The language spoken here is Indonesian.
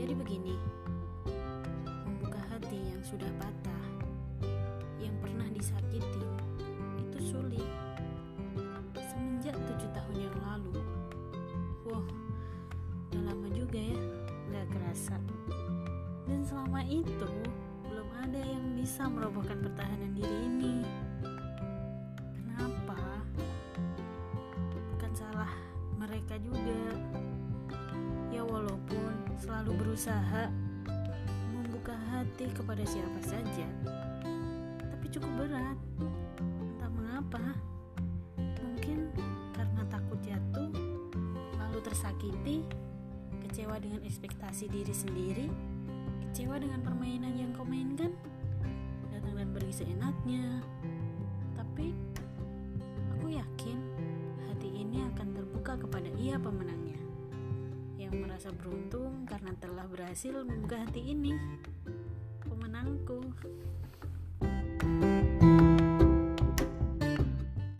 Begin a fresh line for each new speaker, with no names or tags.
Jadi begini, membuka hati yang sudah patah, yang pernah disakiti, itu sulit. Semenjak tujuh tahun yang lalu, wah, udah lama juga ya, nggak kerasa. Dan selama itu, belum ada yang bisa merobohkan pertahanan diri ini. Kenapa? Bukan salah mereka juga Selalu berusaha membuka hati kepada siapa saja, tapi cukup berat. Entah mengapa. Mungkin karena takut jatuh, lalu tersakiti, kecewa dengan ekspektasi diri sendiri, kecewa dengan permainan yang kau mainkan, datang dan pergi seenaknya. Tapi aku yakin hati ini akan terbuka kepada ia pemenangnya yang merasa beruntung karena telah berhasil membuka hati ini. Pemenangku.